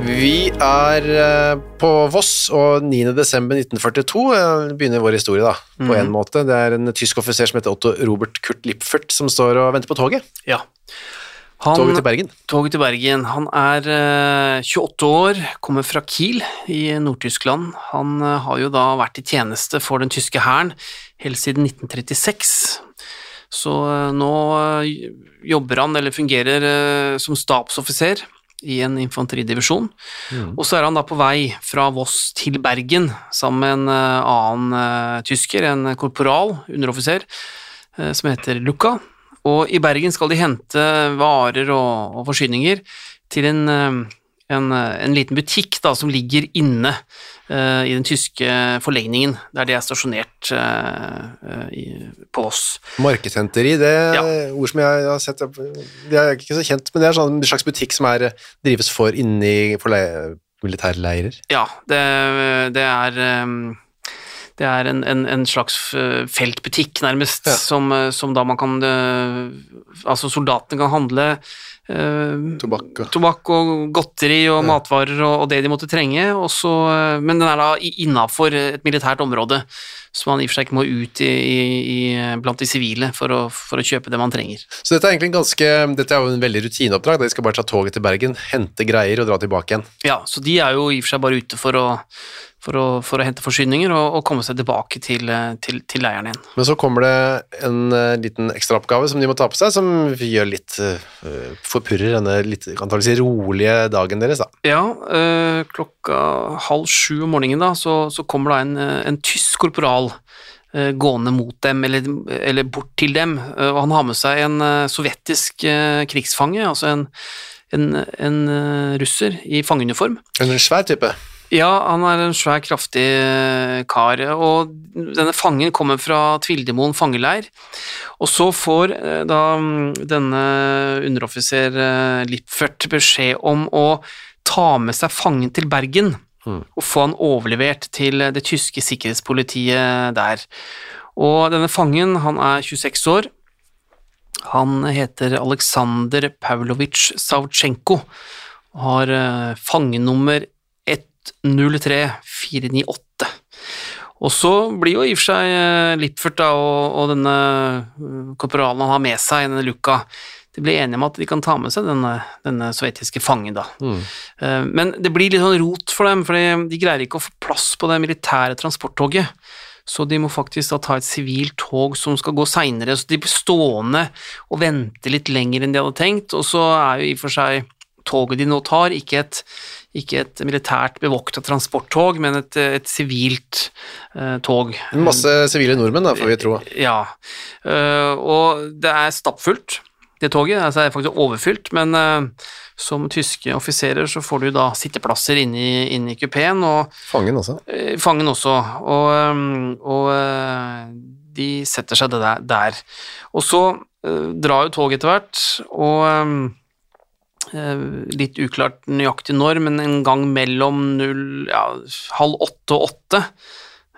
Vi er eh, på Voss, og 9. desember 1942 eh, begynner vår historie, da, på en måte. Det er en tysk offiser som heter Otto Robert Kurt Lipfert som står og venter på toget. Ja. Han, Toget til Bergen. Toget til Bergen. Han er eh, 28 år, kommer fra Kiel i Nord-Tyskland. Han eh, har jo da vært i tjeneste for den tyske hæren helt siden 1936. Så eh, nå eh, jobber han, eller fungerer, eh, som stabsoffiser i en infanteridivisjon. Og så er han da på vei fra Voss til Bergen sammen med en eh, annen eh, tysker, en korporal, underoffiser, eh, som heter Luca. Og i Bergen skal de hente varer og, og forsyninger til en, en, eh, en liten butikk da, som ligger inne uh, i den tyske forlegningen, der de er stasjonert eh, i, på Voss. Markedshenteri, det er Ja. ord som jeg har sett Det er ikke så kjent, men det er sånn en slags butikk som er, drives for inni militærleirer. Ja, det, det er ehm, det er en, en, en slags eh, feltbutikk, nærmest, Ja. som, eh, som da man kan eh, Altså, soldatene kan handle eh, Tobakk og tobakk og godteri og matvarer og, og det de måtte trenge, og så, men den er da innafor et militært område, så man i og for seg ikke må ut i, i, i, blant de sivile for å, for å kjøpe det man trenger. Så dette er egentlig en ganske Dette er jo en veldig rutineoppdrag. De skal bare ta toget til Bergen, hente greier og dra tilbake igjen. Ja, så de er jo i og for seg bare ute for å, for å, for å hente forsyninger og, og komme seg tilbake til, eh, til, til leiren igjen. Men så kommer det en uh, liten ekstraoppgave som de må ta på seg, som gjør litt uh, forpurrer denne litt si, rolige dagen deres, da. Ja, uh, klokka halv sju om morgenen da, så, så kommer da en, en tysk korporal gående mot dem, eller, eller bort til dem, og han har med seg en sovjetisk krigsfange, altså en, en, en russer i fangeuniform. En svær type. Ja, han er en svær, kraftig øh, kar, og denne fangen kommer fra Tvildemoen fangeleir, og så får øh, da mm, denne underoffiser Lipfert beskjed om å ta med seg fangen til Bergen og få han overlevert til det tyske sikkerhetspolitiet der. Og denne fangen, han er 26 år. Han heter Aleksandr Pavlovitsj Savtsjenko og har fangenummer fangenummer 103498. Og så blir jo i og for seg Lippfurt da, og, og denne eh, korporalen han har med seg, denne Luka, de blir enige om at de kan ta med seg denne, denne sovjetiske fangen. da. Mm. Men det blir litt sånn rot for dem, for de greier ikke å få plass på det militære transporttoget. Så de må faktisk da ta et sivilt tog som skal gå seinere, så de blir stående og vente litt lenger enn de hadde tenkt, og så er jo i og for seg toget de nå tar, ikke et, ikke et militært bevokta transporttog, men et, et sivilt uh, tog. Masse sivile nordmenn, da, får vi tro. Ja, Uh, og det er stappfullt, det toget. Altså det er faktisk overfylt, men uh, som tyske offiserer så får du da sitteplasser inne i, inne i kupeen, og Fangen også. fangen også, og, og de setter seg det der. der. Og så drar jo toget etter hvert, og litt uklart nøyaktig når, men en gang mellom null, ja, halv åtte og åtte,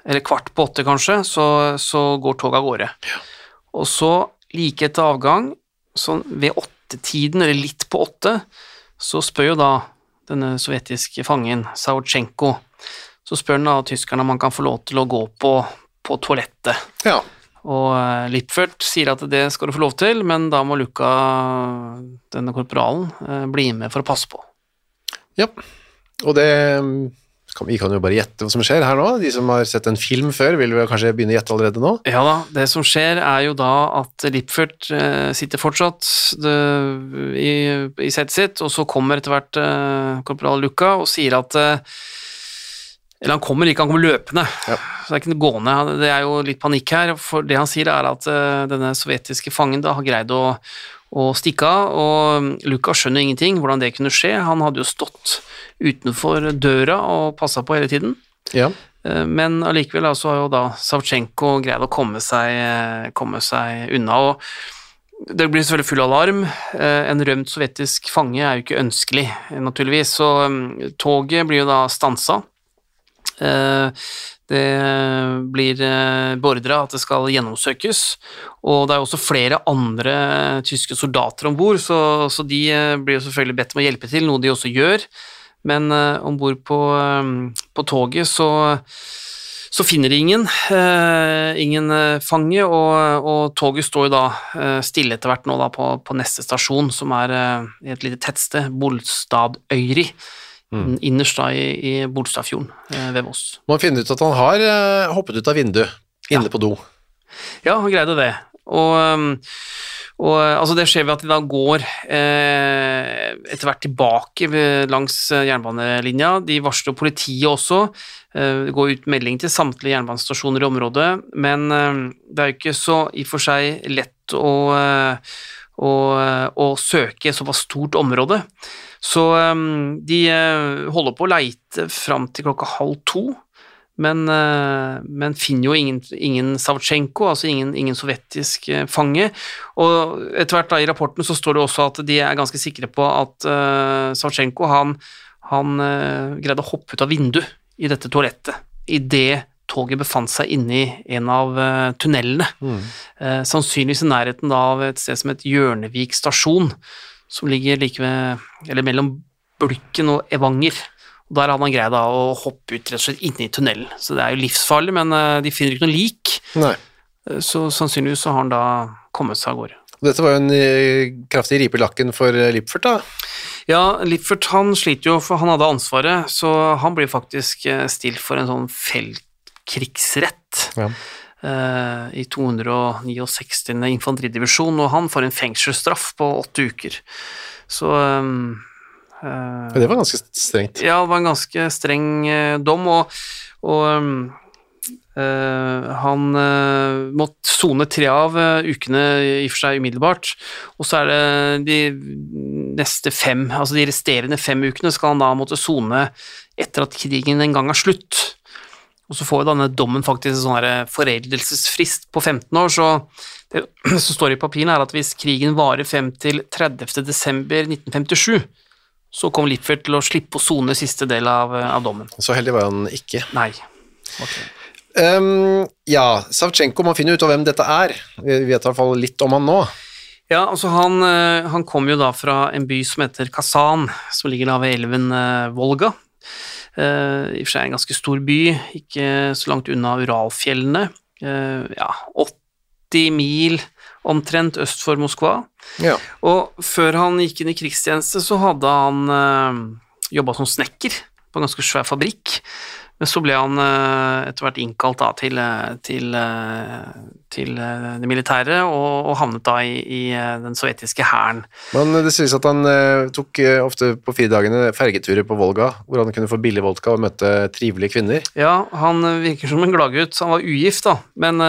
eller kvart på åtte kanskje, så, så går toget av gårde. Og så, like etter avgang, sånn ved åttetiden, eller litt på åtte, så spør jo da denne sovjetiske fangen, Sautsjenko, så spør han da tyskerne om han kan få lov til å gå på, på toalettet. Ja. Og eh, sier at det skal du få lov til, men da må Luca, denne korporalen, eh, bli med for å passe på. Ja, og det kan, Vi kan jo bare gjette hva som skjer her nå. De som har sett en film før, vil vel kanskje begynne å gjette allerede nå? Ja da, det som skjer er jo da at Lipfert eh, sitter fortsatt det, i, i sitt, og så kommer etter hvert eh, korporal Luca og sier at eh, Eller han kommer ikke, han kommer løpende. Ja. Så det er ikke noe gående. Det er jo litt panikk her, for det han sier er at eh, denne sovjetiske fangen da har greid å, å stikke av, og Lukas skjønner ingenting hvordan det kunne skje. Han hadde jo stått utenfor døra og passa på hele tiden. Ja. Eh, Men allikevel altså, har jo da Savchenko greid å komme seg, komme seg unna. og Det blir selvfølgelig full alarm. Eh, En rømt sovjetisk fange er jo ikke ønskelig, naturligvis, så mm, toget blir jo da stansa. Det blir eh, beordra at det skal gjennomsøkes, og det er også flere andre tyske soldater om bord, så, så de eh, blir selvfølgelig bedt om å hjelpe til, noe de også gjør. Men uh, om bord på, på toget så, så finner de ingen, uh, ingen fange, og, og toget står jo da uh, stille etter hvert nå da på, på neste stasjon, som er uh, i et lite tettsted, Bolstadøyri, innerst da i, i Bolstadfjorden eh, ved Voss. Man finner ut at han har eh, hoppet ut av vinduet inne Ja. på do. Ja, han greide det. Og, um, og altså det skjer ved at de da går eh, etter hvert tilbake langs eh, jernbanelinja. De varsler politiet også. Eh, det går ut melding til samtlige jernbanestasjoner i området, men eh, det er jo ikke så i og for seg lett å, eh, å, å søke såpass stort område. Så eh, de eh, holder på å leite fram til klokka halv to men, eh, men finner jo ingen, ingen Savtsjenko, altså ingen, ingen sovjetisk eh, fange. Og etter hvert da i rapporten så står det også at de er ganske sikre på at uh, Savtsjenko han, han uh, greide å hoppe ut av vinduet i dette toalettet idet toget befant seg inni en av uh, tunnelene. Eh, sannsynligvis i nærheten da av et sted som het Hjørnevik stasjon, som ligger like ved, eller mellom Bulken og Evanger. Og Der hadde han greid å hoppe ut rett og slett inne i tunnelen, så det er jo livsfarlig, men eh, de finner ikke noe lik, Nei. eh, så sannsynligvis så har han da kommet seg av gårde. Dette var jo en eh, kraftig ripe i lakken for Lipfert, da. Ja, Lipfert han sliter jo, for han hadde ansvaret, så han blir faktisk stilt for en sånn feltkrigsrett Ja. Eh, i 269. infanteridivisjon, og han får en fengselsstraff på åtte uker. Så um, eh, Det var ganske strengt. Ja, det var en ganske streng eh, dom, og, og um, eh, han uh, måtte sone tre av ukene i og for seg umiddelbart, og så er det de neste fem, altså de resterende fem ukene skal han da måtte sone etter at krigen en gang er slutt. Og så får jo denne dommen faktisk en sånn foreldelsesfrist på 15 år, så det som står i papirene er at hvis krigen varer frem til 30. desember 1957, så kom Lippfert til å slippe å sone siste del av, av dommen. Så heldig var han ikke. Nei. Okay. Um, ja, Savchenko, man finner ut av hvem dette er. Vi vet i hvert fall litt om han nå. Ja, altså han, eh, han kom jo da fra en by som heter Kazan, som ligger da ved elven eh, Volga. Eh, I og for seg en ganske stor by, ikke så langt unna Uralfjellene. Eh, ja, 80 mil omtrent øst for Moskva. Ja. Og før han gikk inn i krigstjeneste, så hadde han eh, jobba som snekker på en ganske svær fabrikk. Men så ble han eh, etter hvert innkalt da, til, eh, til, eh, til det militære, og, og havnet da i, i den sovjetiske hæren. Men det sies at han tok ofte på fridagene fergeturer på Volga, hvor han kunne få billig vodka og møte trivelige kvinner. Ja, han virker som en gladgutt. Han var ugift, da, men,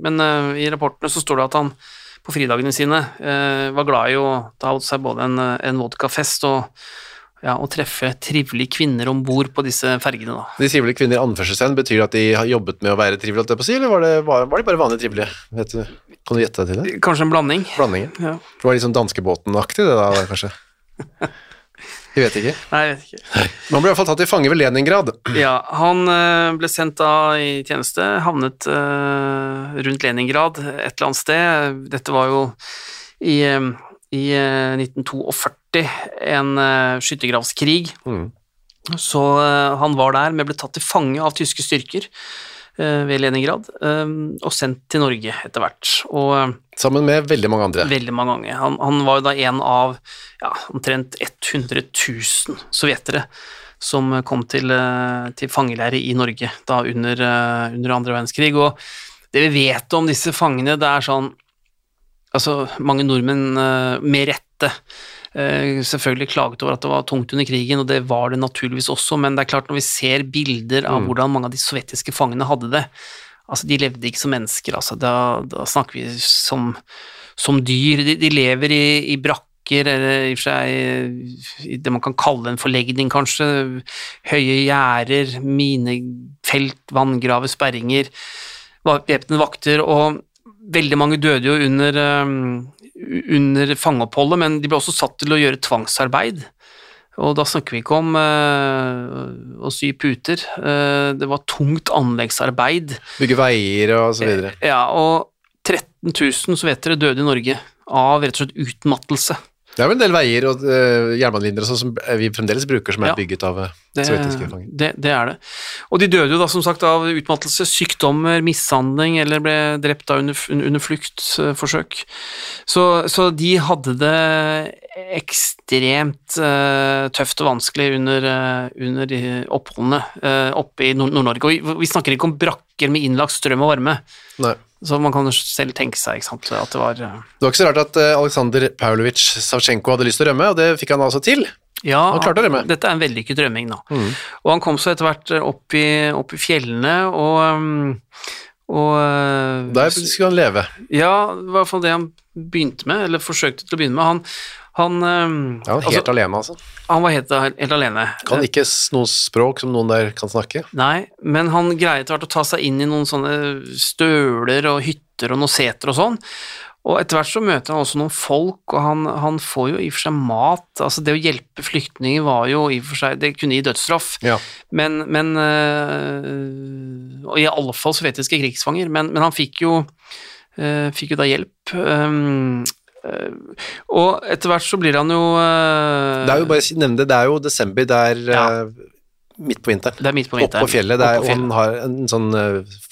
men i rapportene så står det at han på fridagene sine var glad i å ta seg både en, en vodkafest og, ja, og treffe trivelige kvinner om bord på disse fergene. da. De trivelige kvinner i anførselstegn, betyr det at de har jobbet med å være trivelige, si, eller var, det, var, var de bare vanlige trivelige? Vet du, kan du gjette deg til det? Kanskje en blanding. Blandingen. Ja. Det var litt sånn danskebåten-aktig det da, kanskje? Vi vet ikke. Nei, jeg vet ikke. Man ble i hvert fall tatt til fange ved Leningrad. Ja, han eh, ble sendt da i tjeneste, havnet eh, rundt Leningrad et eller annet sted. Dette var jo i, eh, i eh, 1942 en eh, skyttergravskrig. Mm. Så eh, han var der, men ble tatt til fange av tyske styrker. eh, ved Leningrad, eh, og sendt til Norge etter hvert. Og eh, Sammen med veldig mange andre. veldig mange ganger. Han, han var jo da en av ja, omtrent 100 000 sovjetere som kom til, eh, til fangeleire i Norge da under, eh, under andre verdenskrig. Og det vi vet om disse fangene, det er sånn Altså, mange nordmenn, eh, med rette, eh, selvfølgelig klaget over at det var tungt under krigen, og det var det naturligvis også, men det er klart når vi ser bilder av hvordan mange av de sovjetiske fangene hadde det Altså, de levde ikke som mennesker, altså. Da, da snakker vi som, som dyr. De, de lever i, i brakker, eller i og for seg i det man kan kalle en forlegning, kanskje. Høye gjerder, minefelt, vanngrave, sperringer, væpnede vakter, og veldig mange døde jo under, eh, under fangeoppholdet, men de ble også satt til å gjøre tvangsarbeid. Og da snakker vi ikke om eh, å sy puter. Eh, det var tungt anleggsarbeid. Bygge veier og så videre. Ja, og 13 000 sovjetere døde i Norge av rett og slett utmattelse. Det er vel en del veier og uh, jernbanelinjer sånn som vi fremdeles bruker, som er Ja. bygget av uh, Det, sovjetiske fanger. det, det er det. Og de døde jo da som sagt av utmattelse, sykdommer, mishandling eller ble drept under, under fluktforsøk. Så, så de hadde det ekstremt uh, tøft og vanskelig under, uh, under oppholdene uh, oppe i Nord- Nord-Norge. Og vi, vi snakker ikke om brakker med innlagt strøm og varme, Nei. så man kan selv tenke seg sant, at det var Det var ikke så rart at Aleksandr Paulovic Savchenko hadde lyst til å rømme, og det fikk han altså til. Ja, dette er en vellykket rømming, da. Og han kom så etter hvert opp i, opp i fjellene, og, um, og Der skulle han leve. Ja, i hvert fall det han begynte med, eller forsøkte til å begynne med. Han, han, Ja, helt altså, alene, altså. han var helt, helt alene. Kan ikke noe språk som noen der kan snakke. Nei, men han greier etter hvert å ta seg inn i noen sånne støler og hytter og noen seter og sånn. Og etter hvert så møter han også noen folk, og han, han får jo i og for seg mat. Altså det å hjelpe flyktninger var jo i og for seg Det kunne gi dødsstraff, Ja. men, men øh, Og i alle fall sovjetiske krigsfanger, men, men han fikk jo øh, Fikk jo da hjelp. Øh, og etter hvert så blir han jo øh, Det er jo bare nevne det, det er jo desember, det er Ja. uh, midt på vinteren. Det er midt på vinteren. på fjellet, det er, Opp på og han har en sånn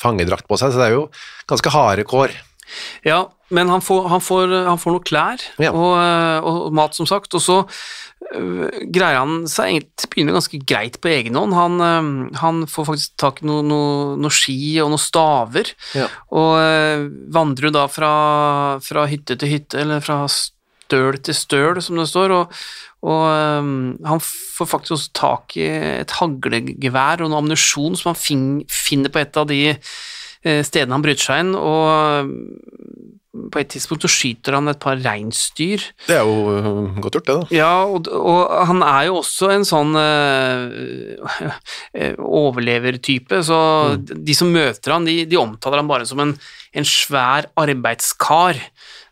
fangedrakt på seg, så det er jo ganske harde kår. Ja, men han får, han får, han får noe klær Ja. og, øh, og mat, som sagt, og så øh, greier han seg egentlig å ganske greit på egen hånd. Han, øh, han får faktisk tak i noe, noe, noe ski og noen staver, Ja. og øh, vandrer da fra, fra hytte til hytte, eller fra støl til støl, som det står, og, og han får faktisk også tak i et haglegevær og noe ammunisjon som han fin, finner på et av de eh, stedene han bryter seg inn, og på et tidspunkt så skyter han et par reinsdyr. Det er jo uh, godt gjort, det da. Ja, og, og han er jo også en sånn øh, øh, overlevertype, så de som møter han, de, de omtaler han bare som en, en svær arbeidskar.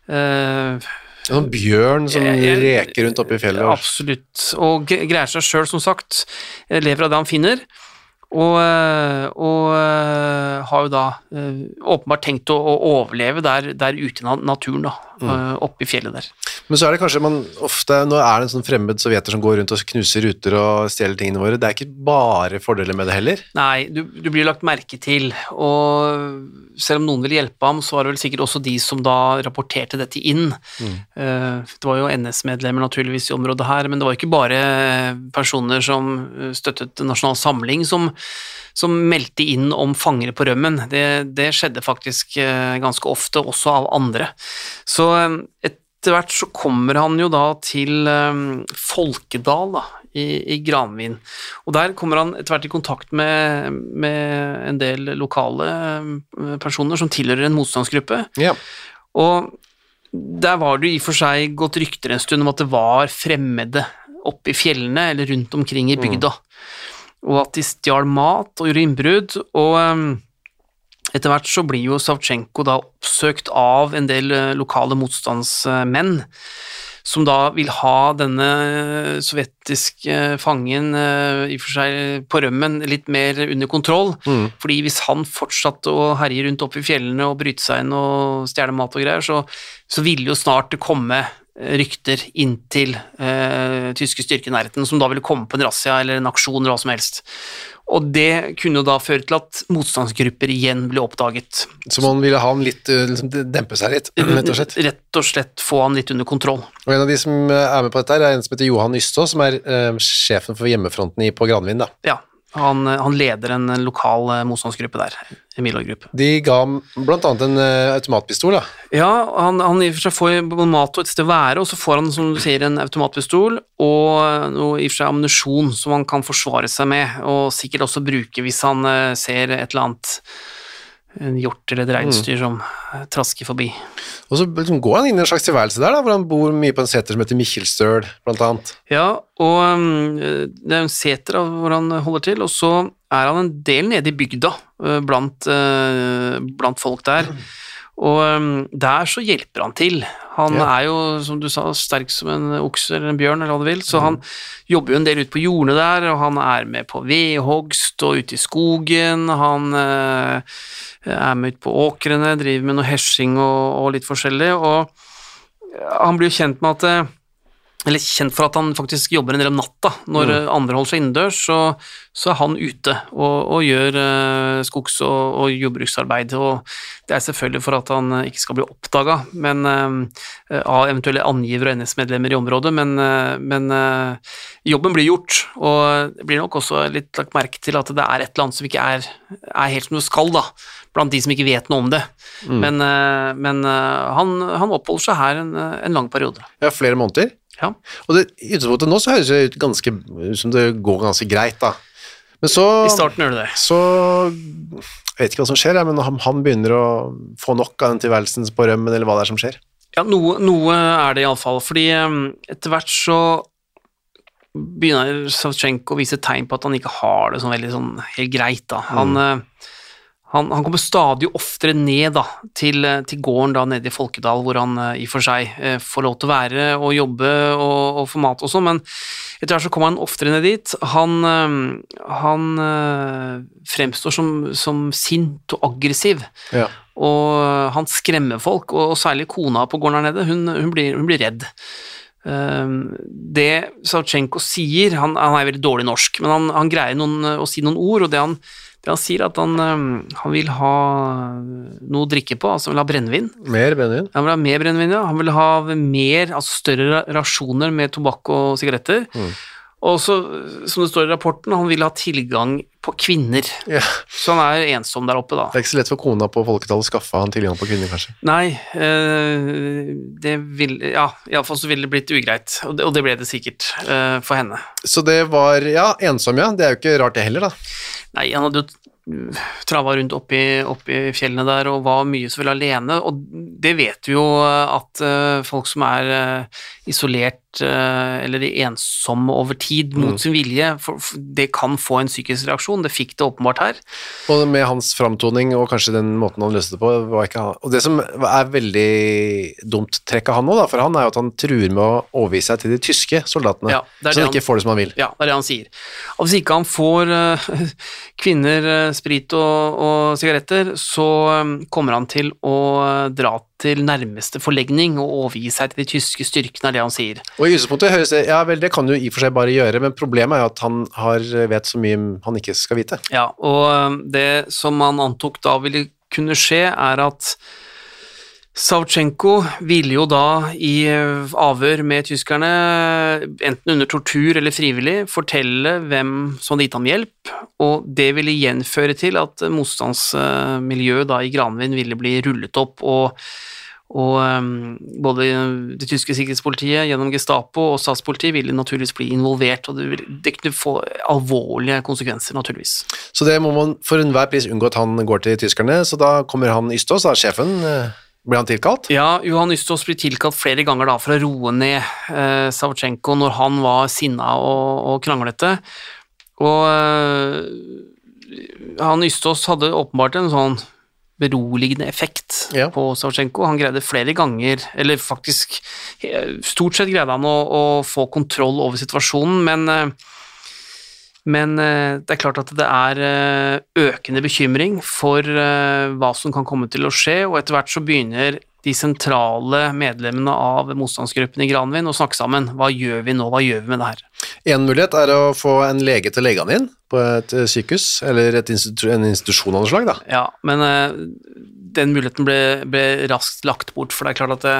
Eh, En sånn bjørn som reker rundt oppe i fjellet. Absolutt. Og greier seg sjøl, som sagt. Eh, Lever av det han finner. Og, eh, og eh, har jo da eh, åpenbart tenkt å, å overleve der, der ute i naturen, da. Eh, Oppe i fjellet der. Men så er det kanskje man ofte, nå er det en sånn fremmed sovjeter som går rundt og knuser ruter og stjeler tingene våre, det er ikke bare fordeler med det heller. Nei, du, du blir lagt merke til, og selv om noen ville hjelpe ham, så var det vel sikkert også de som da rapporterte dette inn. Mm. Det var jo NS-medlemmer naturligvis i området her, men det var ikke bare personer som eh, støttet Nasjonal Samling som, som meldte inn om fangere på rømmen. Det, det skjedde faktisk eh, ganske ofte, også av andre. Så eh, etter hvert så kommer han jo da til eh, Folkedal da, i, i Granvin. Og der kommer han etter hvert i kontakt med, med en del lokale eh, personer som tilhører en motstandsgruppe. Ja. Og der var det jo i og for seg gått rykter en stund om at det var fremmede oppe i fjellene eller rundt omkring i bygda, og at de stjal mat og gjorde innbrudd. Og etter hvert så blir jo Savtsjenko da oppsøkt av en del eh, lokale motstandsmenn, som da vil ha denne sovjetiske fangen eh, i og for seg på rømmen litt mer under kontroll. Fordi hvis han fortsatte å herje rundt oppe i fjellene og bryte seg inn og stjele mat og greier, så, så ville jo snart det komme rykter inntil eh, tyske styrker i nærheten, som da ville komme på en razzia eller en aksjon eller hva som helst. Og det kunne da føre til at motstandsgrupper igjen ble oppdaget. Så man ville ha han litt, eh, liksom, dempe seg litt, rett og slett. Rett og slett få han litt under kontroll. Og en av de som er med på dette, her er en som heter Johan Ystad, som er eh, sjefen for hjemmefronten i, på Granvin. da. Ja, han, han leder en lokal eh, motstandsgruppe der, en Milorg-gruppe. De ga ham annet en eh, automatpistol. da. Ja, han, han får Bonato et sted å være, og så får han, som du sier, en automatpistol og noe i og for seg ammunisjon som han kan forsvare seg med, og sikkert også bruke hvis han eh, ser et eller annet en hjort eller et reinsdyr som eh, trasker forbi. Og så liksom, går han inn i en slags tilværelse der, da, hvor han bor mye på en seter som heter Mikkjelstøl, blant annet. Ja, og um, det er en seter hvor han holder til, og så er han en del nede i bygda uh, blant, uh, blant folk der. Og um, der så hjelper han til. Han Ja. er jo, som du sa, sterk som en okse eller en bjørn, eller hva du vil, så han jobber jo en del ute på jordene der, og han er med på vedhogst og ute i skogen. Han eh, er med ut på åkrene, driver med noe hesjing og, og litt forskjellig, og han blir jo kjent med at eh, eller kjent for at han faktisk jobber en del om natta. Når mm. andre holder seg innendørs, så, så er han ute og, og gjør uh, skogs- og, og jordbruksarbeid. Og det er selvfølgelig for at han eh, ikke skal bli oppdaga av eventuelle angivere og NS-medlemmer i området, men, uh, men eh, jobben blir gjort. Og det blir nok også litt lagt merke til at det er et eller annet som ikke er, er helt som det skal, da, blant de som ikke vet noe om det. Men, eh, men eh, han, han oppholder seg her en, en lang periode. Ja, flere måneder. Ja. Og det, i utgangspunktet nå så høres det ut ganske, som det går ganske greit, da. Men så I starten gjør det det. Så Jeg vet ikke hva som skjer, men han, han begynner å få nok av den tilværelsen på rømmen, eller hva det er som skjer. Ja, noe, noe er det iallfall, fordi um, etter hvert så begynner Savtsjenko å vise tegn på at han ikke har det sånn veldig sånn helt greit, da. Han, eh, han, han kommer stadig oftere ned da, til, til gården da nede i Folkedal, hvor han eh, i og for seg eh, får lov til å være og jobbe og, og få mat og sånn, men etter hvert så kommer han oftere ned dit. Han, eh, han fremstår som, som sint og aggressiv Ja. og han skremmer folk, og særlig kona på gården her nede, hun, hun, blir, hun blir redd. Um, det Savtsjenko sier, han, han er veldig dårlig norsk, men han, han greier noen, å si noen ord, og det han, det han sier, er at han, um, han vil ha noe å drikke på, altså han vil ha brennevin. Mer brennevin. Han vil ha mer brennevin, ja. Han vil ha mer, altså større rasjoner med tobakk og sigaretter. Og så, som det står i rapporten, han vil ha tilgang på kvinner. Yeah. Så han er ensom der oppe, da. Det er ikke så lett for kona på folketallet å skaffe han tilgang på kvinner, kanskje. Nei, øh, det vil Ja, iallfall så ville det blitt ugreit, og det, og det ble det sikkert øh, for henne. Så det var Ja, ensom, ja. Det er jo ikke rart, det heller, da. Nei, han hadde jo trava rundt oppi, oppi fjellene der og var mye vel alene, og det vet vi jo at eh, folk som er eh, isolert eller ensomme over tid mot sin vilje, det kan få en psykisk reaksjon. Det fikk det åpenbart her. Og med hans framtoning og kanskje den måten han løste det på, var ikke han Og det som er veldig dumt trekk av han da, for han er jo at han truer med å overgi seg til de tyske soldatene, Ja, så han ikke får det som han vil. Ja, det er det han sier. Og hvis ikke han får eh, kvinner, eh, sprit og, og sigaretter, så eh, kommer han til å dra dra til nærmeste forlegning og overgi seg til de tyske styrkene, er det han sier. Og i utgangspunktet høres det Ja vel, det kan du i og for seg bare gjøre, men problemet er jo at han har, vet så mye han ikke skal vite. Ja, og eh, det som han antok da ville kunne skje, er at Savtsjenko ville jo da i eh, avhør med tyskerne, enten under tortur eller frivillig, fortelle hvem som hadde gitt ham hjelp, og det ville igjen føre til at motstandsmiljøet da i Granvin ville bli rullet opp, og, og um, både det tyske sikkerhetspolitiet gjennom Gestapo og statspolitiet ville naturligvis bli involvert, og det, ville, det kunne få alvorlige konsekvenser, naturligvis. Så det må man for enhver pris unngå at han går til tyskerne, så da kommer han Ystås, da sjefen, blir han tilkalt? Ja, Johan Ystås blir tilkalt flere ganger da for å roe ned eh, Savtsjenko når han var sinna og, og kranglete. Og eh, han Ystås hadde åpenbart en sånn beroligende effekt Ja. på Savtsjenko. Han greide flere ganger, eller faktisk eh, stort sett greide han å, å få kontroll over situasjonen, men eh, men eh, det er klart at det er eh, økende bekymring for eh, hva som kan komme til å skje, og etter hvert så begynner de sentrale medlemmene av motstandsgruppen i Granvin å snakke sammen. Hva gjør vi nå, hva gjør vi med det her? En mulighet er å få en lege til å legge han inn på et eh, sykehus, eller et institu en institusjon av noe slag, da. Ja, men den muligheten ble, ble raskt lagt bort, for det er klart at det,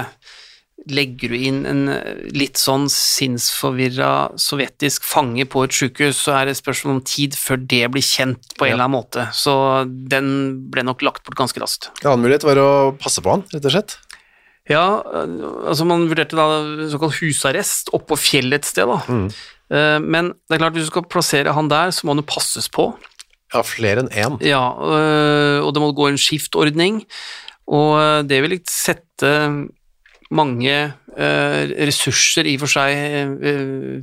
legger du inn en eh, litt sånn sinnsforvirra sovjetisk fange på et sykehus, så er det spørsmål om tid før det blir kjent på en Ja. eller annen måte. Så den ble nok lagt bort ganske raskt. En annen mulighet var å passe på han, rett og slett. Ja, øh, altså man vurderte da såkalt husarrest oppå fjellet et sted, da. Mm. Men det er klart, hvis du skal plassere han der, så må han jo passes på. Ja, flere enn én. Ja, og det må gå en skiftordning, og det vil sette mange øh, ressurser i og for seg øh,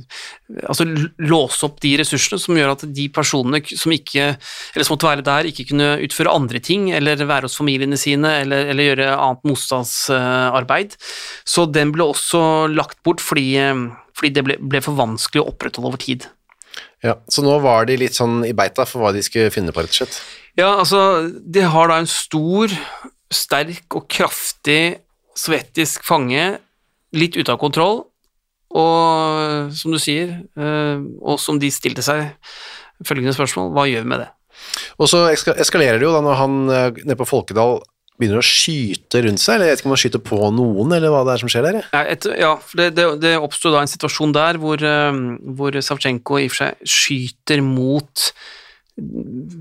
Altså låse opp de ressursene som gjør at de personene som ikke Eller som måtte være der, ikke kunne utføre andre ting, eller være hos familiene sine, eller, eller gjøre annet motstandsarbeid. Så den ble også lagt bort fordi, øh, fordi det ble, ble for vanskelig å opprettholde over tid. Ja, så nå var de litt sånn i beita for hva de skulle finne på, rett og slett. Ja, altså, de har da en stor, sterk og kraftig sovjetisk fange, litt ute av kontroll, og som du sier, eh, og som de stilte seg følgende spørsmål, hva gjør vi med det? Og så eskalerer det jo da når han eh, nede på Folkedal begynner å skyte rundt seg, eller jeg vet ikke om han skyter på noen, eller hva det er som skjer der. Ja, et, ja for det, det, det oppstod da en situasjon der hvor, eh, hvor Savchenko i og for seg skyter mot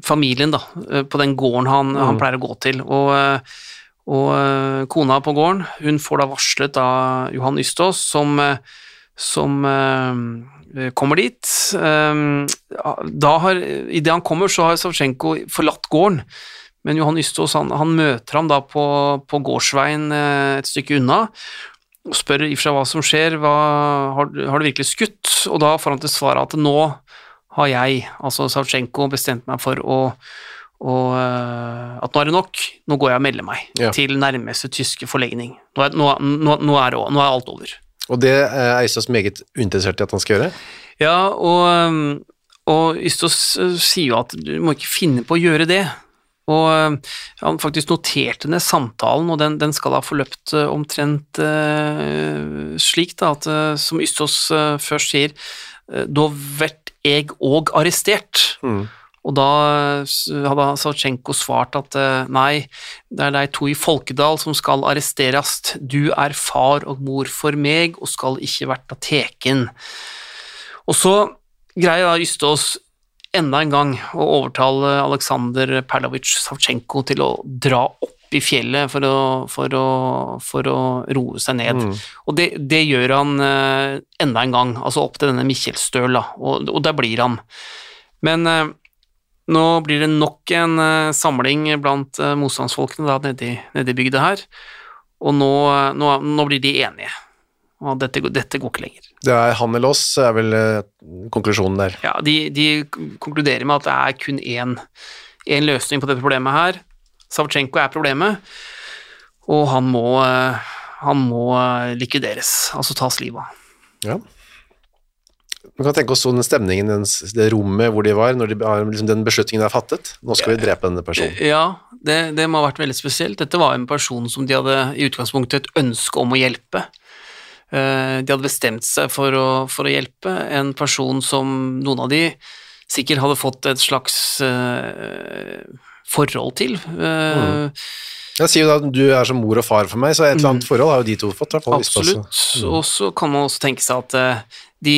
familien da, på den gården han, han pleier å gå til, og, og eh, kona på gården, hun får da varslet av Johan Ystås, som, eh, som eh, kommer dit. Da har, i det han kommer, så har Savchenko forlatt gården, men Johan Ystås han, han møter ham da på, på gårdsveien et stykke unna, og spør i for seg hva som skjer, hva, har, har du virkelig skutt? Og da får han til svar at nå har jeg, altså Savchenko, bestemt meg for å, å eh, at nå er det nok, nå går jeg og melder meg Ja. til nærmeste tyske forlegning. Nå er, nå, nå, nå, er, er alt over. Og det er Eisås meget uinteressert i at han skal gjøre. Ja, og, um, og Ystos sier jo at du må ikke finne på å gjøre det. Og han faktisk noterte ned samtalen, og den, den skal ha forløpt omtrent uh, slik da, at som Ystos uh, først sier, da vert jeg òg arrestert. Og da hadde Savchenko svart at eh, nei, det er de to i Folkedal som skal arresterast. Du er far og mor for meg og skal ikke verta teken. Og så greier da Ystås enda en gang å overtale Aleksandr Perlovic Savchenko til å dra opp i fjellet for å, for å, for å roe seg ned. Og det, det gjør han eh, enda en gang, altså opp til denne Mikkjelstøl, og, og der blir han. Men eh, nå blir det nok en eh, samling blant eh, motstandsfolkene da, nede, i, nede bygda her, og nå, eh, nå, nå blir de enige. Og dette, dette går ikke lenger. Det er han eller oss, er vel konklusjonen der. Ja, de, de konkluderer med at det er kun én, én løsning på dette problemet her. Savchenko er problemet, og han må, han må likvideres, altså tas livet av. Ja. Vi kan tenke oss sånn stemningen, den, s- det rommet hvor de var, når de liksom den beslutningen er fattet. Nå skal vi drepe denne personen. Ja, det, det må ha vært veldig spesielt. Dette var en person som de hadde i utgangspunktet et ønske om å hjelpe. Eh, De hadde bestemt seg for å, for å hjelpe en person som noen av de sikkert hadde fått et slags uh, forhold til. Mm. Jeg sier jo da at du er som mor og far for meg, så et eller annet forhold har jo de to fått. Absolutt. Mm. Og så kan man også tenke seg at uh, de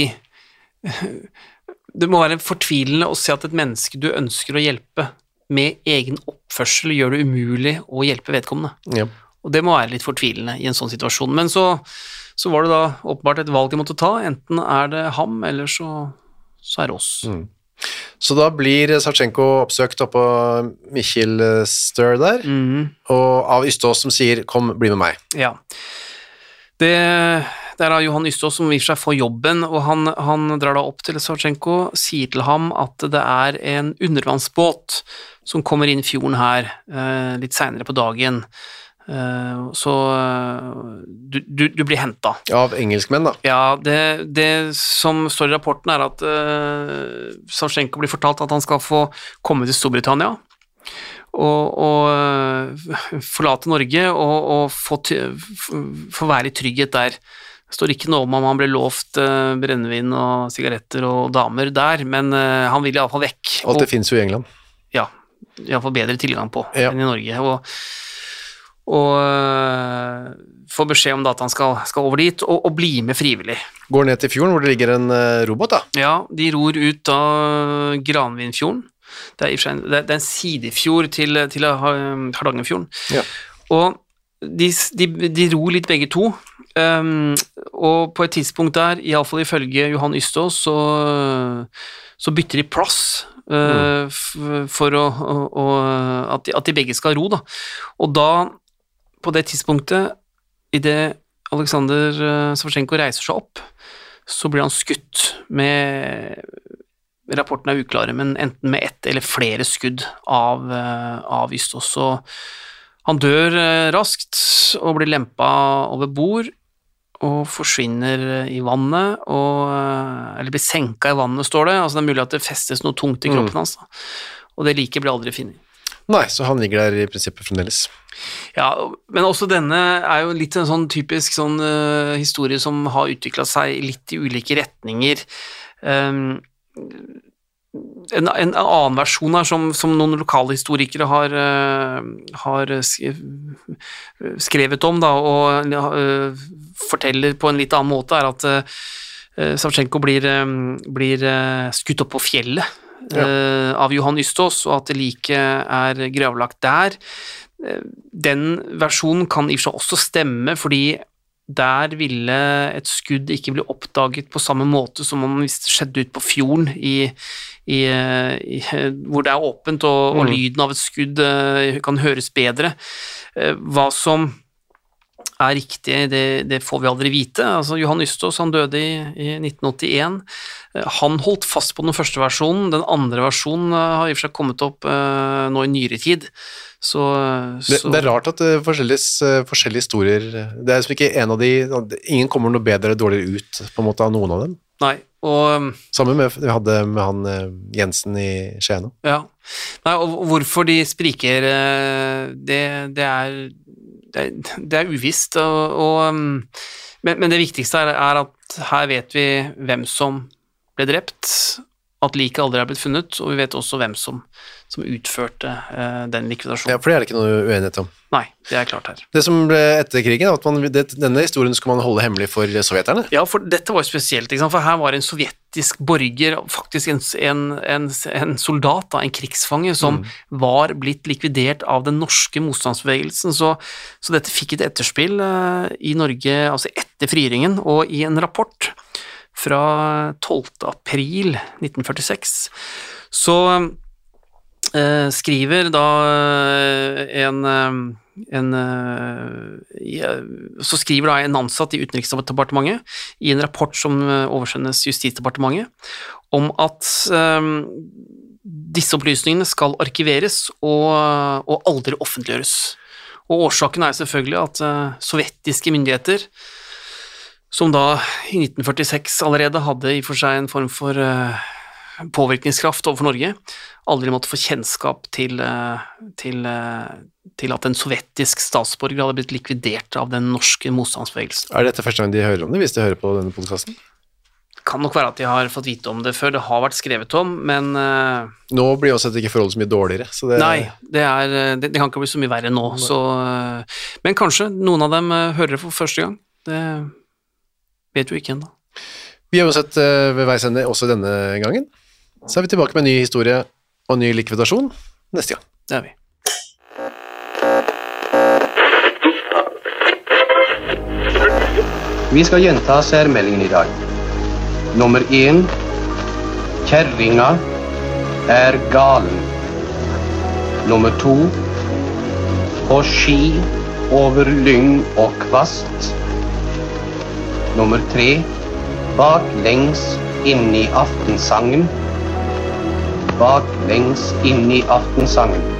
Det må være fortvilende å se at et menneske du ønsker å hjelpe, med egen oppførsel gjør det umulig å hjelpe vedkommende. Ja. Og det må være litt fortvilende i en sånn situasjon. Men så, så var det da åpenbart et valg de måtte ta. Enten er det ham, eller så, så er det oss. Så da blir Savchenko oppsøkt oppå Mikkjelstøl der, mm. og av Ystås som sier 'kom, bli med meg'. Ja. Det, det er da Johan Ystås som i seg for får jobben, og han, han drar da opp til Savchenko, sier til ham at det er en undervannsbåt som kommer inn i fjorden her eh, litt seinere på dagen. Eh, så eh, du, du, du blir henta. Av engelskmenn, da. Ja, det, det som står i rapporten er at uh, Savtsjenko blir fortalt at han skal få komme til Storbritannia, Og, og, forlate Norge og, og få, få være i trygghet der. Det står ikke noe om om han ble lovt uh, brennevin og sigaretter og damer der, men uh, han vil iallfall vekk. Alt det finnes jo i England. ja, iallfall bedre tilgang på Ja. enn i Norge. Og, og øh, får beskjed om at han skal, skal over dit og, og bli med frivillig. Går ned til fjorden hvor det ligger en eh, robot, da. Ja, de ror ut av Granvinfjorden. Det er, en- det er en sidefjord til, til Hardangerfjorden. Ja. Og de, de, de ror litt begge to, um, og på et tidspunkt der, iallfall ifølge Johan Ystås, så, så bytter de plass uh, f- for å, å, at, de, at de begge skal ro, da. Og da, på det tidspunktet, idet Aleksandr uh, Savtsjenko reiser seg opp, så blir han skutt med Rapporten er uklare, men enten med ett eller flere skudd av, eh, av Ystås. Så han dør eh, raskt og blir lempa over bord og forsvinner i vannet, og, eh, eller blir senka i vannet, står det. Altså det er mulig at det festes noe tungt i kroppen hans. Da. Og det liket blir aldri funnet. Nei, så han ligger der i prinsippet fremdeles. Ja, men også denne er jo litt en sånn typisk sånn uh, historie som har utvikla seg litt i ulike retninger. Um, en, en annen versjon her, som, som noen lokalhistorikere har, eh, har skrevet om, da, og uh, forteller på en litt annen måte, er at uh, Savtsjenko blir, blir uh, skutt opp på fjellet ja. av Johan Ystås, og at liket er gravlagt der. Den versjonen kan i og for seg også stemme, fordi der ville et skudd ikke bli oppdaget på samme måte som om det skjedde ut på fjorden, i, i, i, hvor det er åpent, og, og lyden av et skudd eh, kan høres bedre. Eh, Hva som er riktig, det, det får vi aldri vite. Altså, Johan Ystås han døde i, i 1981. Eh, Han holdt fast på den første versjonen. Den andre versjonen har i og for seg kommet opp uh, nå i nyere tid. Så, Det, så det er rart at det er forskjellige, forskjellige historier Det er liksom ikke en av de Ingen kommer noe bedre eller dårligere ut på en måte av noen av dem. Nei, og Sammen med vi hadde med han eh, Jensen i Skien òg. Ja. Nei, og hvorfor de spriker, eh, det, det, er, det, er, det er uvisst. Og, og, um, men, men det viktigste er, er at her vet vi hvem som ble drept, at liket aldri er blitt funnet, og vi vet også hvem som, som utførte uh, den Ja, for det er det ikke noe uenighet om. Nei, det er klart her. Det som ble etter krigen, at man, det, denne historien skulle man holde hemmelig for sovjeterne. Ja, for dette var jo spesielt, for her var en sovjetisk borger, faktisk en, en, en, en soldat, da, en krigsfange, som var blitt likvidert av den norske motstandsbevegelsen, så, så dette fikk et etterspill uh, i Norge, altså etter frigjøringen, og i en rapport fra 12. april 1946, så eh, skriver da eh, en, eh, en Så skriver da en ansatt i Utenriksdepartementet i en rapport som oversendes Justisdepartementet, om at disse opplysningene skal arkiveres og, og aldri offentliggjøres. Og årsaken er selvfølgelig at sovjetiske myndigheter som da i 1946 allerede hadde i og for seg en form for eh, påvirkningskraft overfor Norge, aldri måtte få kjennskap til, eh, til, eh, til at en sovjetisk statsborger hadde blitt likvidert av den norske motstandsbevegelsen. Er dette første gang de hører om det, hvis de hører på denne podkasten? Kan nok være at de har fått vite om det før, det har vært skrevet om, men Nå blir også ikke forholdet så mye dårligere. Så det, nei, det, er, det, det kan ikke bli så mye verre nå. Så, men kanskje noen av dem hører det for første gang. Det vet vi ikke ennå. Vi er uansett uh, ved veis ende også denne gangen. Så er vi tilbake med en ny historie og ny likvidasjon neste gang. Det er vi. Vi skal gjenta særmeldingen i dag. Nummer én Kjerringa er galen. Nummer to På ski over lyng og kvast. Nummer tre Baklengs inn i aftensangen. Baklengs inn i aftensangen.